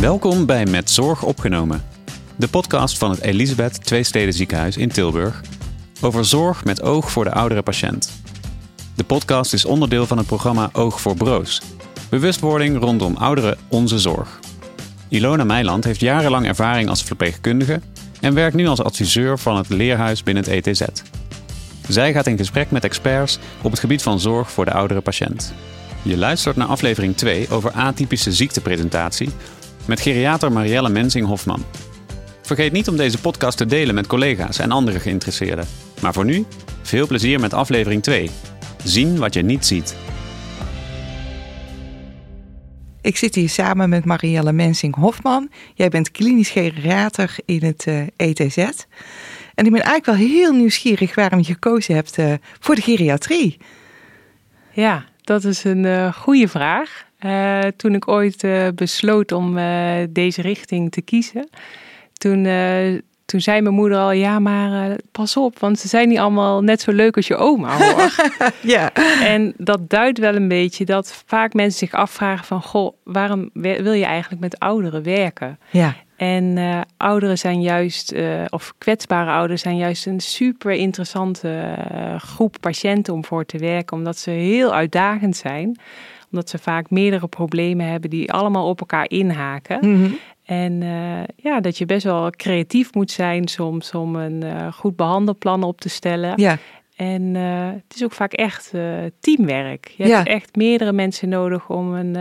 Welkom bij Met Zorg Opgenomen, de podcast van het Elisabeth Tweesteden Ziekenhuis in Tilburg over zorg met oog voor de oudere patiënt. De podcast is onderdeel van het programma Oog voor Broos, bewustwording rondom ouderen onze zorg. Ilona Meiland heeft jarenlang ervaring als verpleegkundige en werkt nu als adviseur van het leerhuis binnen het ETZ. Zij gaat in gesprek met experts op het gebied van zorg voor de oudere patiënt. Je luistert naar aflevering 2 over atypische ziektepresentatie met geriater Marielle Mensing-Hofman. Vergeet niet om deze podcast te delen met collega's en andere geïnteresseerden. Maar voor nu, veel plezier met aflevering 2. Zien wat je niet ziet. Ik zit hier samen met Marielle Mensing-Hofman. Jij bent klinisch geriater in het uh, ETZ. En ik ben eigenlijk wel heel nieuwsgierig waarom je gekozen hebt uh, voor de geriatrie. Ja, dat is een uh, goede vraag. Uh, toen ik ooit uh, besloot om uh, deze richting te kiezen, toen, toen zei mijn moeder al: Ja, maar pas op, want ze zijn niet allemaal net zo leuk als je oma hoor. ja. En dat duidt wel een beetje dat vaak mensen zich afvragen: van, Goh, waarom wil je eigenlijk met ouderen werken? Ja. En ouderen zijn juist, of kwetsbare ouderen zijn juist een super interessante groep patiënten om voor te werken, omdat ze heel uitdagend zijn. Omdat ze vaak meerdere problemen hebben die allemaal op elkaar inhaken. Mm -hmm. En ja, dat je best wel creatief moet zijn soms om een goed behandelplan op te stellen. Ja. En het is ook vaak echt teamwerk. Je Ja. hebt echt meerdere mensen nodig om, een,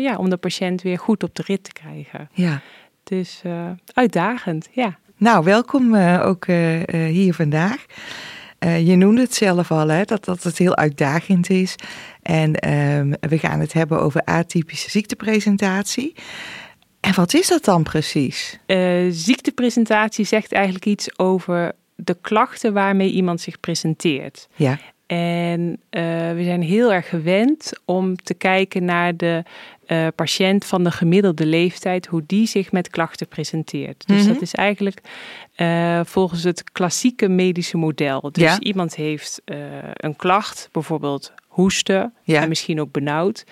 ja, om de patiënt weer goed op de rit te krijgen. ja. Dus uh, uitdagend, ja. Nou, welkom uh, ook uh, hier vandaag. Je noemde het zelf al, hè, dat, dat het heel uitdagend is. En ehm, we gaan het hebben over atypische ziektepresentatie. En wat is dat dan precies? ziektepresentatie zegt eigenlijk iets over de klachten waarmee iemand zich presenteert. Ja. En we zijn heel erg gewend om te kijken naar de uh, patiënt van de gemiddelde leeftijd, hoe die zich met klachten presenteert. Dus Mm -hmm. dat is eigenlijk uh, volgens het klassieke medische model. Dus ja. iemand heeft een klacht, bijvoorbeeld hoesten ja. en misschien ook benauwd.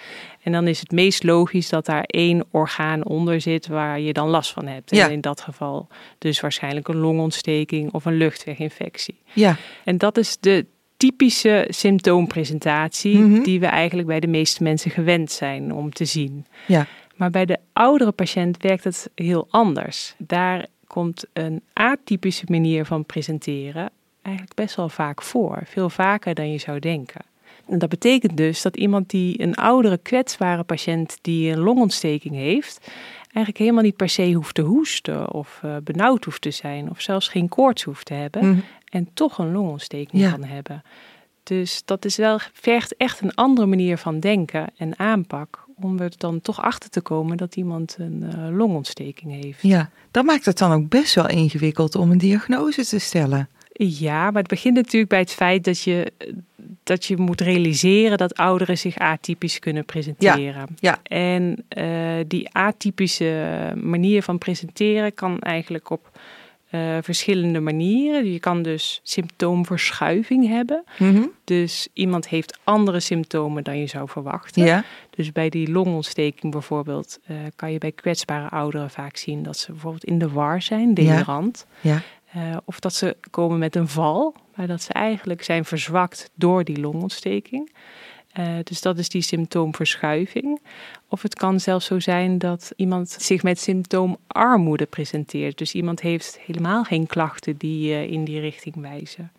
En dan is het meest logisch dat daar één orgaan onder zit waar je dan last van hebt. En in dat geval dus waarschijnlijk een longontsteking of een luchtweginfectie. Ja. En dat is de typische symptoompresentatie mm -hmm. die we eigenlijk bij de meeste mensen gewend zijn om te zien. Ja. Maar bij de oudere patiënt werkt het heel anders. Daar komt een atypische manier van presenteren eigenlijk best wel vaak voor. Veel vaker dan je zou denken. En dat betekent dus dat iemand die een oudere kwetsbare patiënt die een longontsteking heeft, eigenlijk helemaal niet per se hoeft te hoesten of uh, benauwd hoeft te zijn of zelfs geen koorts hoeft te hebben. Mm -hmm. En toch een longontsteking ja. kan hebben. Dus dat is wel, vergt echt een andere manier van denken en aanpak. Om er dan toch achter te komen dat iemand een uh, longontsteking heeft. Ja, dat maakt het dan ook best wel ingewikkeld om een diagnose te stellen. Ja, maar het begint natuurlijk bij het feit dat je, dat je moet realiseren dat ouderen zich atypisch kunnen presenteren. Ja, ja. En uh, die atypische manier van presenteren kan eigenlijk op uh, verschillende manieren. Je kan dus symptoomverschuiving hebben. Mm -hmm. Dus iemand heeft andere symptomen dan je zou verwachten. Ja. Dus bij die longontsteking bijvoorbeeld uh, kan je bij kwetsbare ouderen vaak zien dat ze bijvoorbeeld in de war zijn, delirant. Ja. ja. Uh, of dat ze komen met een val, maar dat ze eigenlijk zijn verzwakt door die longontsteking. Uh, dus dat is die symptoomverschuiving. Of het kan zelfs zo zijn dat iemand zich met symptoomarmoede presenteert. Dus iemand heeft helemaal geen klachten die uh, in die richting wijzen.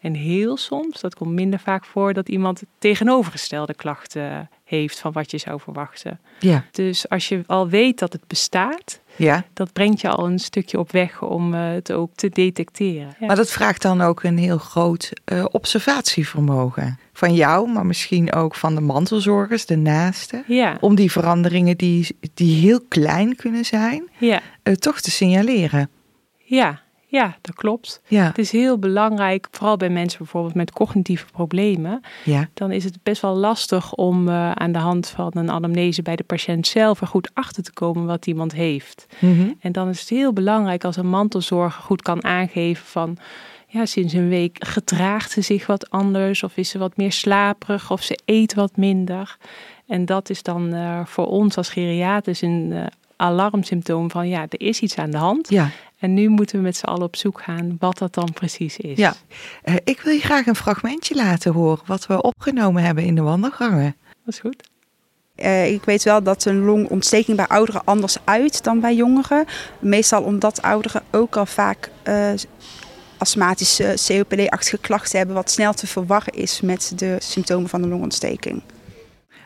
En heel soms, dat komt minder vaak voor, dat iemand tegenovergestelde klachten heeft van wat je zou verwachten. Ja. Dus als je al weet dat het bestaat, ja. dat brengt je al een stukje op weg om uh, het ook te detecteren. Ja. Maar dat vraagt dan ook een heel groot uh, observatievermogen. Van jou, maar misschien ook van de mantelzorgers, de naasten. Ja. Om die veranderingen die, die heel klein kunnen zijn, ja. uh, toch te signaleren. Ja, ja, dat klopt. Ja. Het is heel belangrijk, vooral bij mensen bijvoorbeeld met cognitieve problemen. Ja. Dan is het best wel lastig om uh, aan de hand van een anamnese bij de patiënt zelf er goed achter te komen wat iemand heeft. Mm -hmm. En dan is het heel belangrijk als een mantelzorger goed kan aangeven van... Ja, sinds een week gedraagt ze zich wat anders of is ze wat meer slaperig of ze eet wat minder. En dat is dan uh, voor ons als geriaters een uh, alarmsymptoom van ja, er is iets aan de hand. Ja. En nu moeten we met z'n allen op zoek gaan wat dat dan precies is. Ja, uh, ik wil je graag een fragmentje laten horen wat we opgenomen hebben in de wandelgangen. Dat is goed. Uh, ik weet wel dat een longontsteking bij ouderen anders uit dan bij jongeren. Meestal omdat ouderen ook al vaak uh, astmatische COPD-achtige klachten hebben, wat snel te verwarren is met de symptomen van de longontsteking.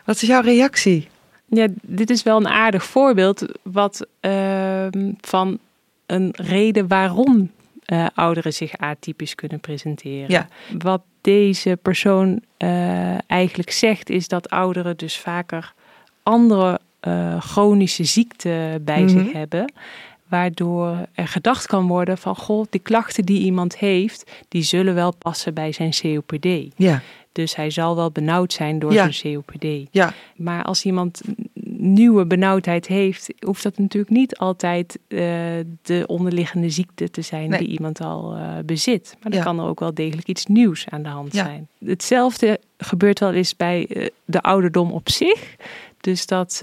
Wat is jouw reactie? Ja, dit is wel een aardig voorbeeld wat, uh, van een reden waarom uh, ouderen zich atypisch kunnen presenteren. Ja. Wat deze persoon uh, eigenlijk zegt, is dat ouderen dus vaker andere uh, chronische ziekten bij mm -hmm. zich hebben. Waardoor er gedacht kan worden van, goh, die klachten die iemand heeft, die zullen wel passen bij zijn COPD. Ja. Dus hij zal wel benauwd zijn door Ja. zijn COPD. Ja. Maar als iemand nieuwe benauwdheid heeft, hoeft dat natuurlijk niet altijd uh, de onderliggende ziekte te zijn Nee. die iemand al uh, bezit. Maar dan Ja. kan er ook wel degelijk iets nieuws aan de hand Ja. zijn. Hetzelfde gebeurt wel eens bij uh, de ouderdom op zich. Dus dat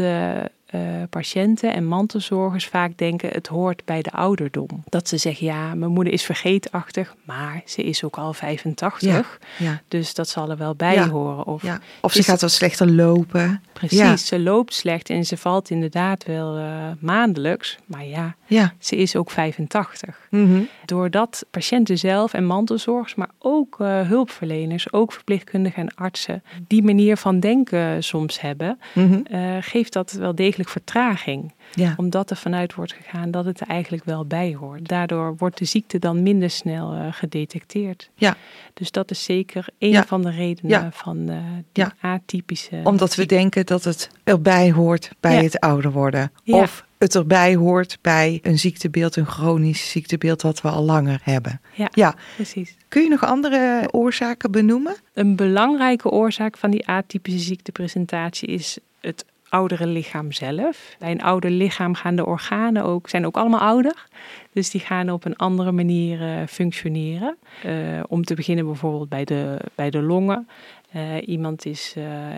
uh, patiënten en mantelzorgers vaak denken het hoort bij de ouderdom. Dat ze zeggen ja, mijn moeder is vergeetachtig, maar ze is ook al 85. Ja. Dus dat zal er wel bij Ja. horen. Of Ja. Of ze Is- gaat wat slechter lopen. Precies, ze loopt slecht en ze valt inderdaad wel uh, maandelijks. Maar ja, Ja. ze is ook 85. Mhm. Doordat patiënten zelf en mantelzorgers, maar ook uh, hulpverleners, ook verpleegkundigen en artsen, die manier van denken soms hebben, Mhm. geeft dat wel degelijk vertraging. Ja. Omdat er vanuit wordt gegaan dat het er eigenlijk wel bij hoort. Daardoor wordt de ziekte dan minder snel uh, gedetecteerd. Ja. Dus dat is zeker een Ja. van de redenen Ja. van uh, die Ja. atypische. Omdat we denken dat het erbij hoort bij het ouder worden. Of het erbij hoort bij een ziektebeeld, een chronisch ziektebeeld dat we al langer hebben. Ja, Ja. precies. Kun je nog andere oorzaken benoemen? Een belangrijke oorzaak van die atypische ziektepresentatie is het oudere lichaam zelf. Bij een ouder lichaam gaan de organen ook, zijn ook allemaal ouder. Dus die gaan op een andere manier uh, functioneren. Uh, om te beginnen bijvoorbeeld bij de, bij de longen. Uh, iemand is,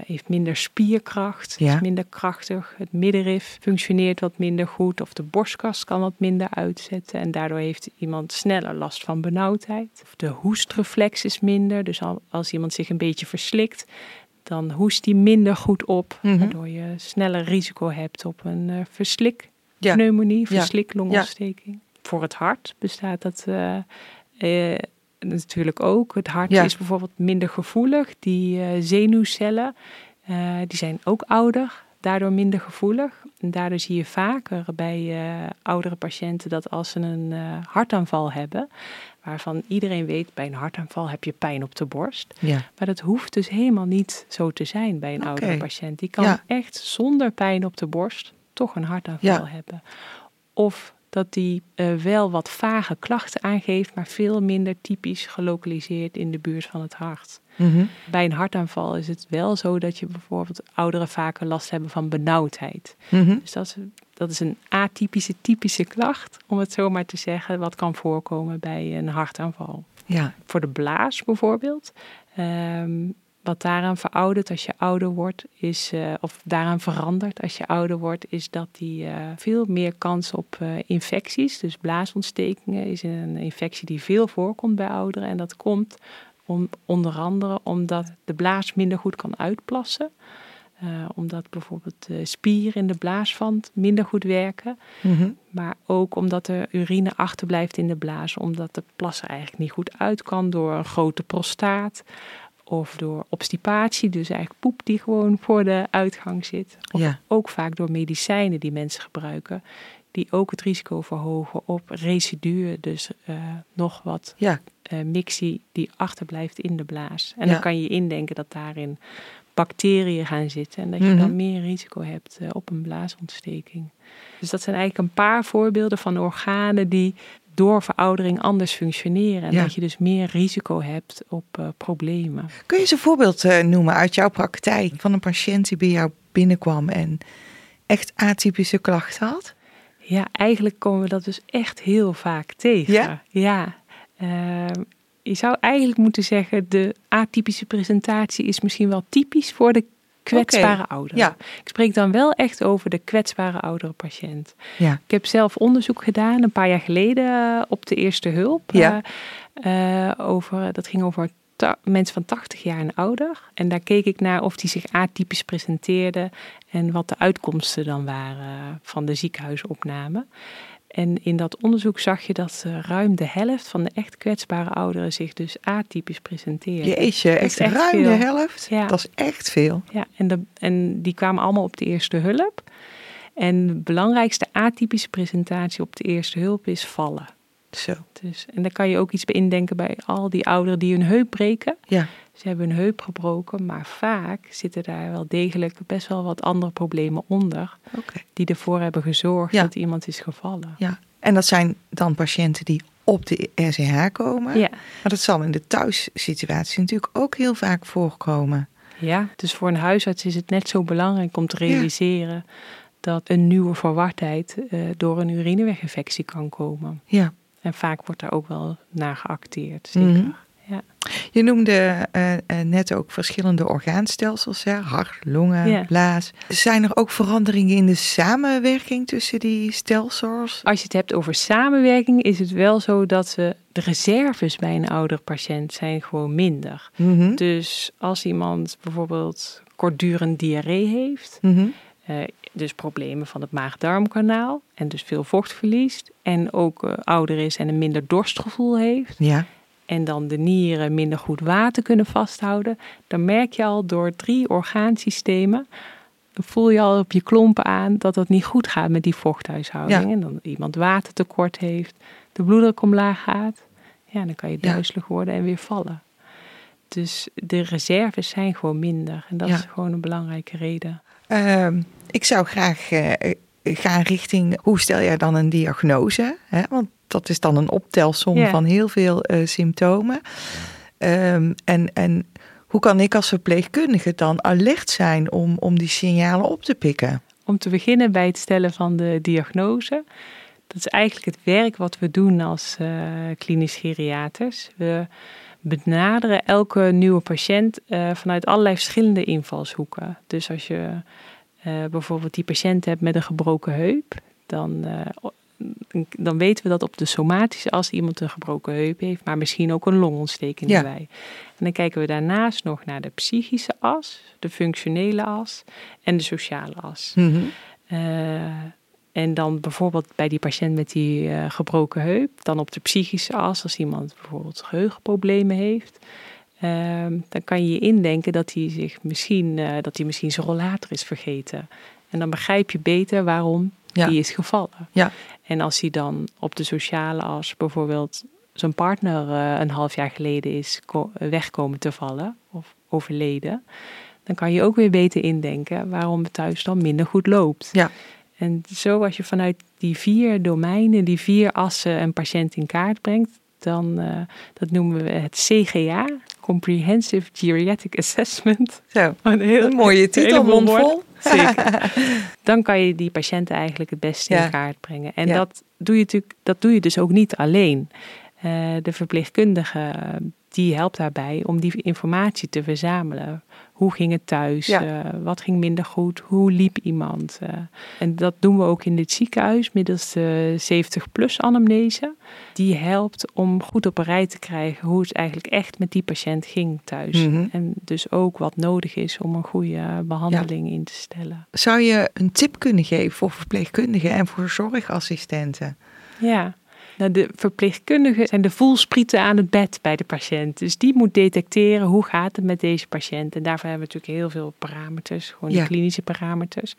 heeft minder spierkracht, Ja. is minder krachtig. Het middenrif functioneert wat minder goed. Of de borstkas kan wat minder uitzetten. En daardoor heeft iemand sneller last van benauwdheid. Of de hoestreflex is minder. Dus als iemand zich een beetje verslikt, dan hoest die minder goed op. Mhm. Waardoor je sneller risico hebt op een uh, verslik Ja. pneumonie, Ja. versliklongontsteking. Voor het hart bestaat dat uh, uh, natuurlijk ook. Het hart is bijvoorbeeld minder gevoelig. Die zenuwcellen, die zijn ook ouder, daardoor minder gevoelig. En daardoor zie je vaker bij oudere patiënten dat als ze een hartaanval hebben, waarvan iedereen weet bij een hartaanval heb je pijn op de borst. Ja. Maar dat hoeft dus helemaal niet zo te zijn bij een Oké. oudere patiënt. Die kan Ja. echt zonder pijn op de borst toch een hartaanval Ja. hebben. Of dat die uh, wel wat vage klachten aangeeft, maar veel minder typisch gelokaliseerd in de buurt van het hart. Mhm. Bij een hartaanval is het wel zo dat je bijvoorbeeld ouderen vaker last hebben van benauwdheid. Mhm. Dus dat is, dat is een atypische, typische klacht, om het zo maar te zeggen, wat kan voorkomen bij een hartaanval. Ja. Voor de blaas bijvoorbeeld. Um, wat daaraan veroudert als je ouder wordt, is, uh, of daaraan verandert als je ouder wordt, is dat die uh, veel meer kans op uh, infecties, dus blaasontstekingen, is een infectie die veel voorkomt bij ouderen. En dat komt om, onder andere omdat de blaas minder goed kan uitplassen. Uh, omdat bijvoorbeeld de spieren in de blaaswand minder goed werken. Mhm. Maar ook omdat er urine achterblijft in de blaas. Omdat de plas er eigenlijk niet goed uit kan door een grote prostaat. Of door obstipatie, dus eigenlijk poep die gewoon voor de uitgang zit. Of Ja. ook vaak door medicijnen die mensen gebruiken. Die ook het risico verhogen op residuen. Dus uh, nog wat Ja. uh, mixie die achterblijft in de blaas. En Ja. dan kan je indenken dat daarin bacteriën gaan zitten. En dat je Mhm. dan meer risico hebt uh, op een blaasontsteking. Dus dat zijn eigenlijk een paar voorbeelden van organen die door veroudering anders functioneren. En Ja. dat je dus meer risico hebt op uh, problemen. Kun je eens een voorbeeld uh, noemen uit jouw praktijk van een patiënt die bij jou binnenkwam en echt atypische klachten had? Ja, eigenlijk komen we dat dus echt heel vaak tegen. Ja? Ja. Uh, je zou eigenlijk moeten zeggen, de atypische presentatie is misschien wel typisch voor de kwetsbare ouderen. ja. Ik spreek dan wel echt over de kwetsbare oudere patiënt. Ja. Ik heb zelf onderzoek gedaan een paar jaar geleden eh, op de eerste hulp. Ja. eh, eh, over, dat ging over mensen van 80 jaar en ouder. En daar keek ik naar of die zich atypisch presenteerden en wat de uitkomsten dan waren van de ziekenhuisopname. En in dat onderzoek zag je dat ruim de helft van de echt kwetsbare ouderen zich dus atypisch presenteerde. Jeetje, echt, is echt ruim de helft. Ja. Dat is echt veel. Ja, en, de, en die kwamen allemaal op de eerste hulp. En de belangrijkste atypische presentatie op de eerste hulp is vallen. Zo. Dus, en daar kan je ook iets bij indenken bij al die ouderen die hun heup breken. Ja. Ze hebben hun heup gebroken, maar vaak zitten daar wel degelijk best wel wat andere problemen onder. Die ervoor hebben gezorgd Ja. dat iemand is gevallen. Ja. En dat zijn dan patiënten die op de RCH komen. Ja. Maar dat zal in de thuissituatie natuurlijk ook heel vaak voorkomen. ja, dus voor een huisarts is het net zo belangrijk om te realiseren dat een nieuwe verwardheid eh, door een urineweginfectie kan komen. Ja. En vaak wordt daar ook wel naar geacteerd. Zeker. Mhm. Ja. Je noemde eh, eh, net ook verschillende orgaanstelsels, hè? hart, longen, Ja. blaas. Zijn er ook veranderingen in de samenwerking tussen die stelsels? Als je het hebt over samenwerking, is het wel zo dat we de reserves bij een oudere patiënt zijn gewoon minder. Mhm. Dus als iemand bijvoorbeeld kortdurend diarree heeft, Mhm. eh, dus problemen van het maag-darmkanaal en dus veel vocht verliest en ook ouder is en een minder dorstgevoel heeft Ja. En dan de nieren minder goed water kunnen vasthouden, dan merk je al door drie orgaansystemen, voel je al op je klompen aan dat het niet goed gaat met die vochthuishouding. Ja. En dan iemand watertekort heeft, de bloeddruk omlaag gaat, ja, dan kan je Ja. duizelig worden en weer vallen. Dus de reserves zijn gewoon minder en dat Ja. is gewoon een belangrijke reden. Ehm, ik zou graag eh, gaan richting hoe stel jij dan een diagnose? Hè? Want dat is dan een optelsom van heel veel eh, symptomen. Ehm, en, en hoe kan ik als verpleegkundige dan alert zijn om, om die signalen op te pikken? Om te beginnen bij het stellen van de diagnose. Dat is eigenlijk het werk wat we doen als eh, klinisch geriaters. We benaderen elke nieuwe patiënt eh, vanuit allerlei verschillende invalshoeken. Dus als je eh, bijvoorbeeld die patiënt hebt met een gebroken heup, dan, eh, dan weten we dat op de somatische as iemand een gebroken heup heeft, maar misschien ook een longontsteking Ja. erbij. En dan kijken we daarnaast nog naar de psychische as, de functionele as en de sociale as. Eh, en dan bijvoorbeeld bij die patiënt met die gebroken heup, dan op de psychische as, als iemand bijvoorbeeld geheugenproblemen heeft, ehm, dan kan je je indenken dat hij zich misschien, eh, dat hij misschien zijn rollator is vergeten. En dan begrijp je beter waarom Ja. die is gevallen. Ja. En als hij dan op de sociale as bijvoorbeeld zijn partner eh, een half jaar geleden is ko- wegkomen te vallen of overleden, dan kan je ook weer beter indenken waarom het thuis dan minder goed loopt. Ja. En zo als je vanuit die vier domeinen, die vier assen een patiënt in kaart brengt, dan eh, dat noemen we het CGA, Comprehensive Geriatric Assessment. Zo, Een, heel, een mooie titel, mondvol. Zeker. Dan kan je die patiënten eigenlijk het beste Ja. in kaart brengen. En Ja. dat, doe je natuurlijk, dat doe je dus ook niet alleen. Eh, de verpleegkundige die helpt daarbij om die informatie te verzamelen. Hoe ging het thuis? Ja. Eh, wat ging minder goed? Hoe liep iemand? Eh, en dat doen we ook in dit ziekenhuis middels de 70-plus anamnese. Die helpt om goed op een rij te krijgen hoe het eigenlijk echt met die patiënt ging thuis. Mhm. En dus ook wat nodig is om een goede behandeling in te stellen. Zou je een tip kunnen geven voor verpleegkundigen en voor zorgassistenten? Ja. Nou, de verpleegkundigen zijn de voelsprieten aan het bed bij de patiënt. Dus die moet detecteren hoe gaat het met deze patiënt. En daarvoor hebben we natuurlijk heel veel parameters, gewoon Ja. de klinische parameters.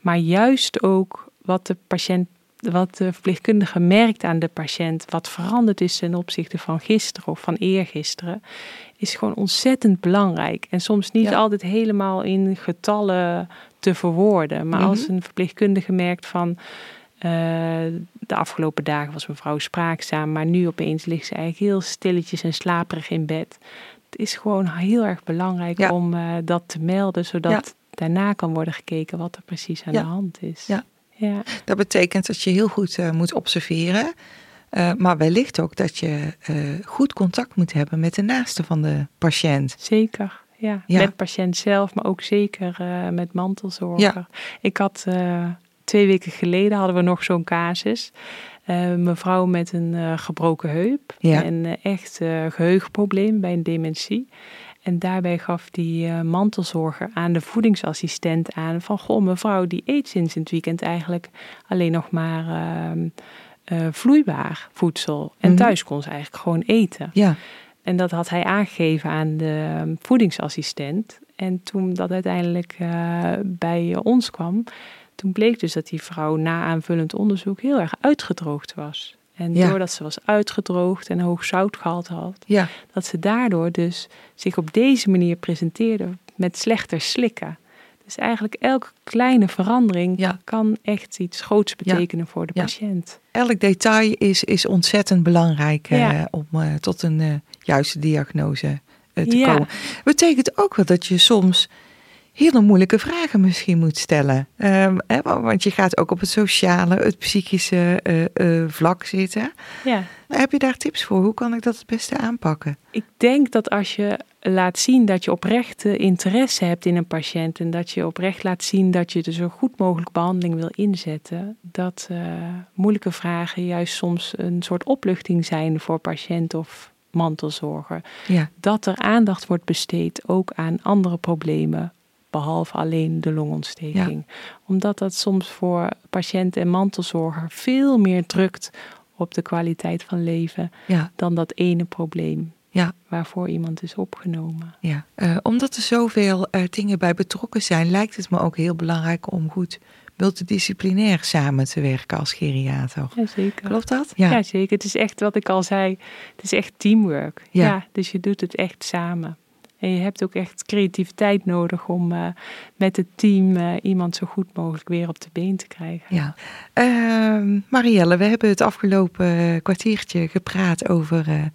Maar juist ook wat de patiënt, wat de verpleegkundige merkt aan de patiënt, wat veranderd is ten opzichte van gisteren of van eergisteren, is gewoon ontzettend belangrijk. En soms niet Ja. altijd helemaal in getallen te verwoorden. Maar Mhm. als een verpleegkundige merkt van. Eh, de afgelopen dagen was mevrouw spraakzaam, maar nu opeens ligt ze eigenlijk heel stilletjes en slaperig in bed. Het is gewoon heel erg belangrijk Ja. om eh, dat te melden, zodat Ja. daarna kan worden gekeken wat er precies aan Ja. de hand is. Ja. ja. Dat betekent dat je heel goed eh, moet observeren. maar wellicht ook dat je goed contact moet hebben met de naaste van de patiënt. Zeker. ja. Met patiënt zelf, maar ook zeker met mantelzorger. Ja. Ik had twee weken geleden hadden we nog zo'n casus. Eh, mevrouw met een eh, gebroken heup Ja. en eh, echt eh, geheugenprobleem bij een dementie. En daarbij gaf die mantelzorger aan de voedingsassistent aan van... goh, mevrouw die eet sinds het weekend eigenlijk alleen nog maar ehm, eh, vloeibaar voedsel. En Mhm. thuis kon ze eigenlijk gewoon eten. Ja, En dat had hij aangegeven aan de ehm, voedingsassistent. En toen dat uiteindelijk bij ons kwam, toen bleek dus dat die vrouw na aanvullend onderzoek heel erg uitgedroogd was. En Ja. doordat ze was uitgedroogd en hoog zoutgehalte had, ja, dat ze daardoor dus zich op deze manier presenteerde met slechter slikken. Dus eigenlijk elke kleine verandering Ja. kan echt iets groots betekenen voor de patiënt. elk detail is, is ontzettend belangrijk eh, om eh, tot een eh, juiste diagnose te komen. Betekent ook wel dat je soms hele moeilijke vragen misschien moet stellen. Ehm, hè, wa- want je gaat ook op het sociale, het psychische eh, eh, vlak zitten. Ja. Heb je daar tips voor? Hoe kan ik dat het beste aanpakken? Ik denk dat als je laat zien dat je oprechte interesse hebt in een patiënt en dat je oprecht laat zien dat je er zo goed mogelijk behandeling wil inzetten, dat eh, moeilijke vragen juist soms een soort opluchting zijn voor patiënt of mantelzorger. Ja, Dat er aandacht wordt besteed ook aan andere problemen, behalve alleen de longontsteking. Omdat dat soms voor patiënt en mantelzorger veel meer drukt op de kwaliteit van leven ja, dan dat ene probleem ja. waarvoor iemand is opgenomen. Ja, eh, omdat er zoveel eh, dingen bij betrokken zijn, lijkt het me ook heel belangrijk om goed multidisciplinair samen te werken als geriater. Jazeker. Klopt dat? Ja. zeker. Het is echt wat ik al zei. Het is echt teamwork. Ja. Ja. dus je doet het echt samen. En je hebt ook echt creativiteit nodig om eh, met het team eh, iemand zo goed mogelijk weer op de been te krijgen. Ja. Ehm, Marielle, we hebben het afgelopen kwartiertje gepraat over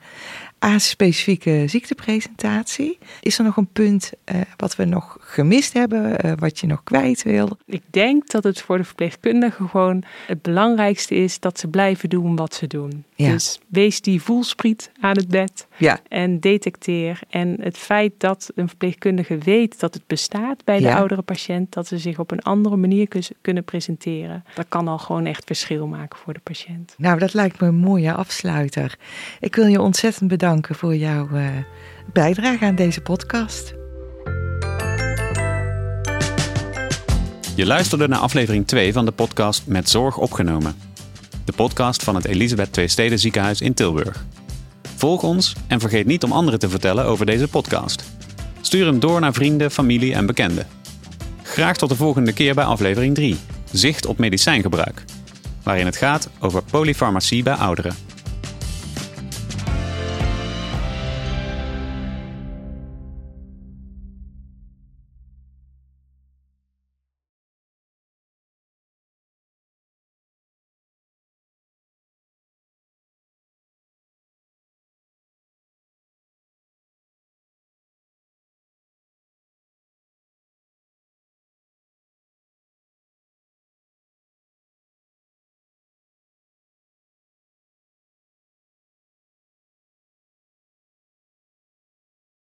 A-specifieke ziektepresentatie. Is er nog een punt eh, wat we nog gemist hebben, eh, wat je nog kwijt wil? Ik denk dat het voor de verpleegkundigen gewoon het belangrijkste is dat ze blijven doen wat ze doen. Ja. Dus wees die voelspriet aan het bed. Ja, en detecteer. En het feit dat een verpleegkundige weet dat het bestaat bij de Ja. oudere patiënt, dat ze zich op een andere manier kunnen presenteren, dat kan al gewoon echt verschil maken voor de patiënt. nou dat lijkt me een mooie afsluiter. Ik wil je ontzettend bedanken voor jouw eh, bijdrage aan deze podcast. Je luisterde naar aflevering 2 van de podcast Met Zorg opgenomen. De podcast van het Elisabeth Twee Steden Ziekenhuis in Tilburg. Volg ons en vergeet niet om anderen te vertellen over deze podcast. Stuur hem door naar vrienden, familie en bekenden. Graag tot de volgende keer bij aflevering 3, Zicht op medicijngebruik. Waarin het gaat over polyfarmacie bij ouderen.